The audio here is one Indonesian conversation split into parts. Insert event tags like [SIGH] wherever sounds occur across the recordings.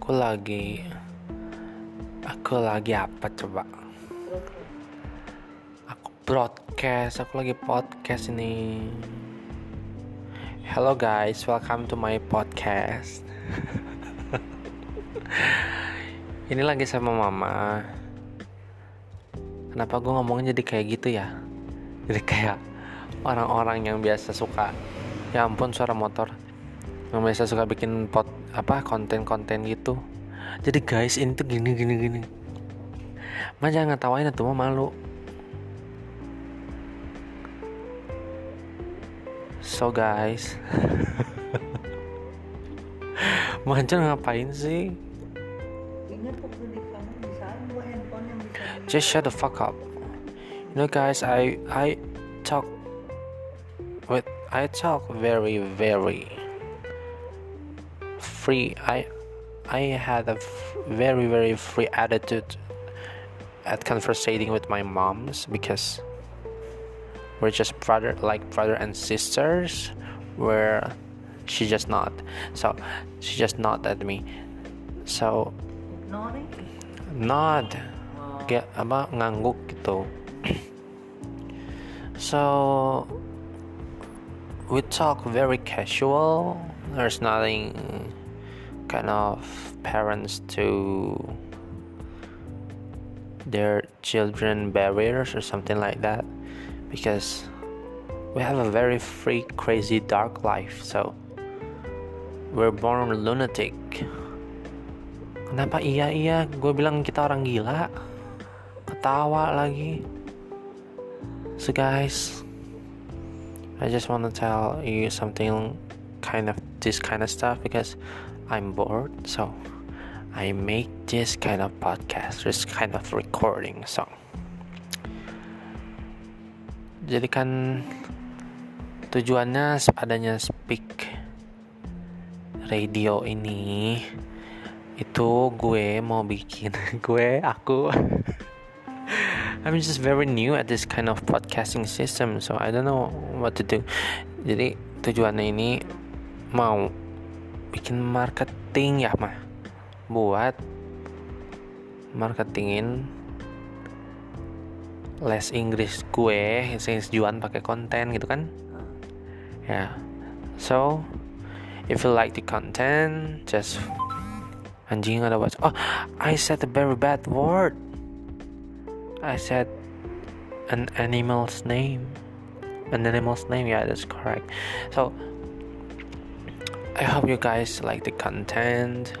aku lagi aku lagi apa coba? Aku broadcast aku lagi podcast ini. Hello guys welcome to my podcast. [LAUGHS] Ini lagi sama mama. Kenapa gue ngomongnya jadi kayak gitu ya? Jadi kayak orang-orang yang biasa suka. Ya ampun suara motor yang biasa suka bikin pot apa konten-konten gitu jadi guys ini tuh gini gini gini mah jangan ngetawain tuh mah malu so guys [LAUGHS] Mancan ngapain sih? Just shut the fuck up. You know guys, I I talk with I talk very very free i i had a very very free attitude at conversating with my moms because we're just brother like brother and sisters where she just not so she just not at me. So nod get apa ngangguk gitu. [CLEARS THROAT] So we talk very casual. There's nothing kind of parents to their children barriers or something like that. Because we have a very free crazy dark life so we're born lunatic. Kenapa iya iya? Gue bilang kita orang gila. Ketawa lagi. So guys I just want to tell you something kind of this kind of stuff because I'm bored, so I make this kind of podcast, this kind of recording. So, jadi kan tujuannya adanya speak radio ini itu gue mau bikin [LAUGHS] gue aku [LAUGHS] I'm just very new at this kind of podcasting system, so I don't know what to do. Jadi tujuannya ini mau bikin marketing ya mah buat marketingin les Inggris gue yang juan pakai konten gitu kan? Ya. Yeah. so if you like the content just anjing ada what oh I said a very bad word. I said an animal's name. An animal's name yeah that's correct. So I hope you guys like the content.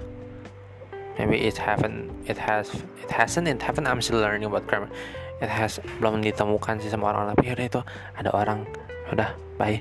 Maybe it haven't, it has, it hasn't, it haven't. I'm still learning about grammar. It has belum ditemukan sih sama orang tapi yaudah itu ada orang. Udah, bye.